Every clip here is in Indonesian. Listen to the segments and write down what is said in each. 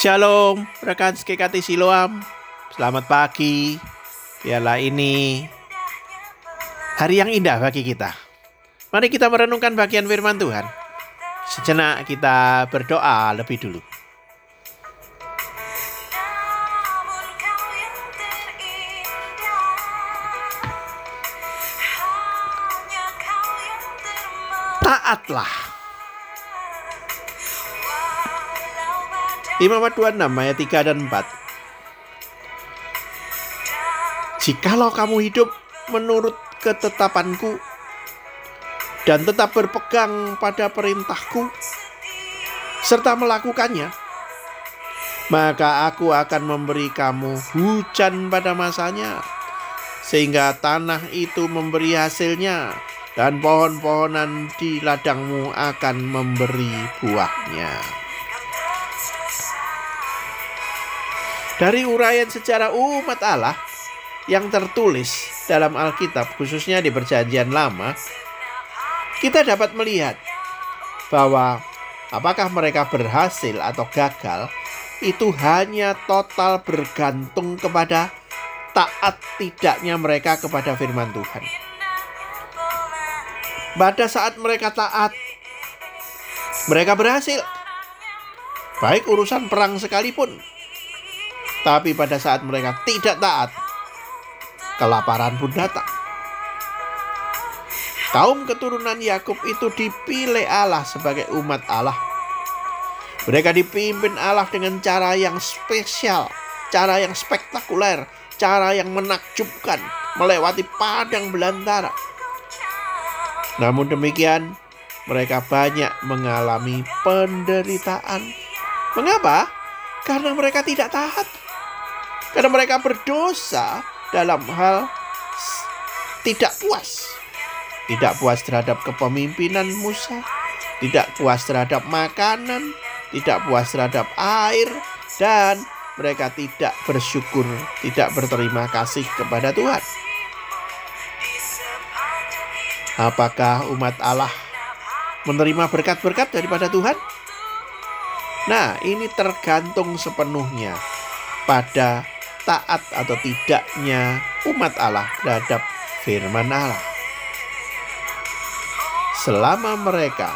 Shalom, rekan SKKT Siloam. Selamat pagi. Biarlah ini hari yang indah bagi kita. Mari kita merenungkan bagian firman Tuhan. Sejenak kita berdoa lebih dulu. Taatlah. Imamat 26 ayat 3 dan 4 Jikalau kamu hidup menurut ketetapanku dan tetap berpegang pada perintahku serta melakukannya, maka aku akan memberi kamu hujan pada masanya, sehingga tanah itu memberi hasilnya, dan pohon-pohonan di ladangmu akan memberi buahnya. Dari uraian sejarah umat Allah yang tertulis dalam Alkitab, khususnya di Perjanjian Lama, kita dapat melihat bahwa apakah mereka berhasil atau gagal itu hanya total bergantung kepada taat tidaknya mereka kepada firman Tuhan. Pada saat mereka taat, mereka berhasil. Baik urusan perang sekalipun, tapi pada saat mereka tidak taat, kelaparan pun datang. Kaum keturunan Yakub itu dipilih Allah sebagai umat Allah. Mereka dipimpin Allah dengan cara yang spesial, cara yang spektakuler, cara yang menakjubkan, melewati padang belantara. Namun demikian, mereka banyak mengalami penderitaan. Mengapa? Karena mereka tidak taat. Karena mereka berdosa dalam hal tidak puas. Tidak puas terhadap kepemimpinan Musa, tidak puas terhadap makanan, tidak puas terhadap air, dan mereka tidak bersyukur, tidak berterima kasih kepada Tuhan. Apakah umat Allah menerima berkat-berkat daripada Tuhan? Nah, ini tergantung sepenuhnya pada taat atau tidaknya umat Allah terhadap firman Allah. Selama mereka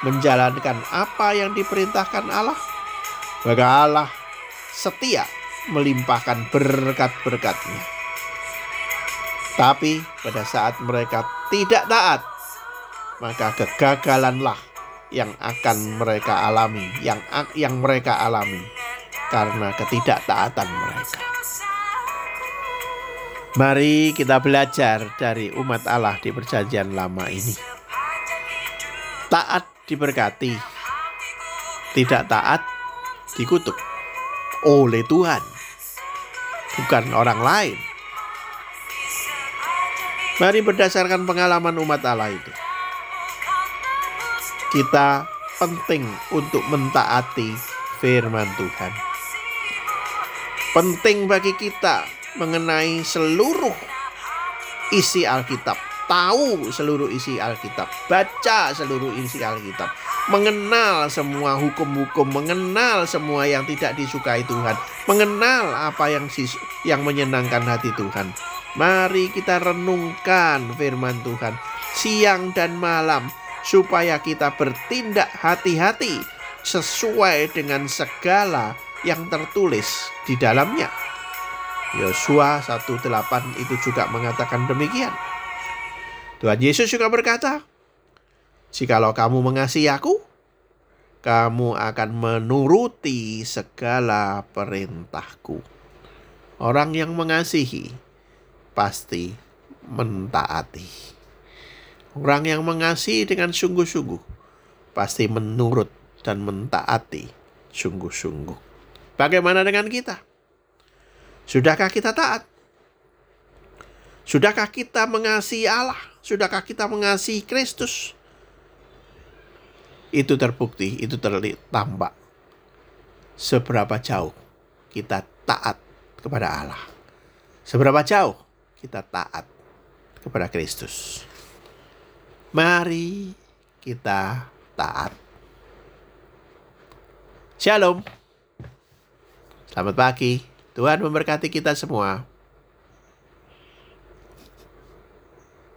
menjalankan apa yang diperintahkan Allah, maka Allah setia melimpahkan berkat-berkatnya. Tapi pada saat mereka tidak taat, maka kegagalanlah yang akan mereka alami, yang yang mereka alami karena ketidaktaatan mereka. Mari kita belajar dari umat Allah di Perjanjian Lama ini. Taat diberkati, tidak taat dikutuk oleh Tuhan, bukan orang lain. Mari berdasarkan pengalaman umat Allah itu, kita penting untuk mentaati firman Tuhan. Penting bagi kita mengenai seluruh isi Alkitab, tahu seluruh isi Alkitab, baca seluruh isi Alkitab, mengenal semua hukum-hukum, mengenal semua yang tidak disukai Tuhan, mengenal apa yang yang menyenangkan hati Tuhan. Mari kita renungkan firman Tuhan siang dan malam supaya kita bertindak hati-hati sesuai dengan segala yang tertulis di dalamnya. Yosua 1:8 itu juga mengatakan demikian. Tuhan Yesus juga berkata, "Jikalau kamu mengasihi aku, kamu akan menuruti segala perintahku." Orang yang mengasihi pasti mentaati. Orang yang mengasihi dengan sungguh-sungguh pasti menurut dan mentaati sungguh-sungguh. Bagaimana dengan kita? Sudahkah kita taat? Sudahkah kita mengasihi Allah? Sudahkah kita mengasihi Kristus? Itu terbukti, itu tertampak. Seberapa jauh kita taat kepada Allah. Seberapa jauh kita taat kepada Kristus. Mari kita taat. Shalom. Selamat pagi. Tuhan memberkati kita semua.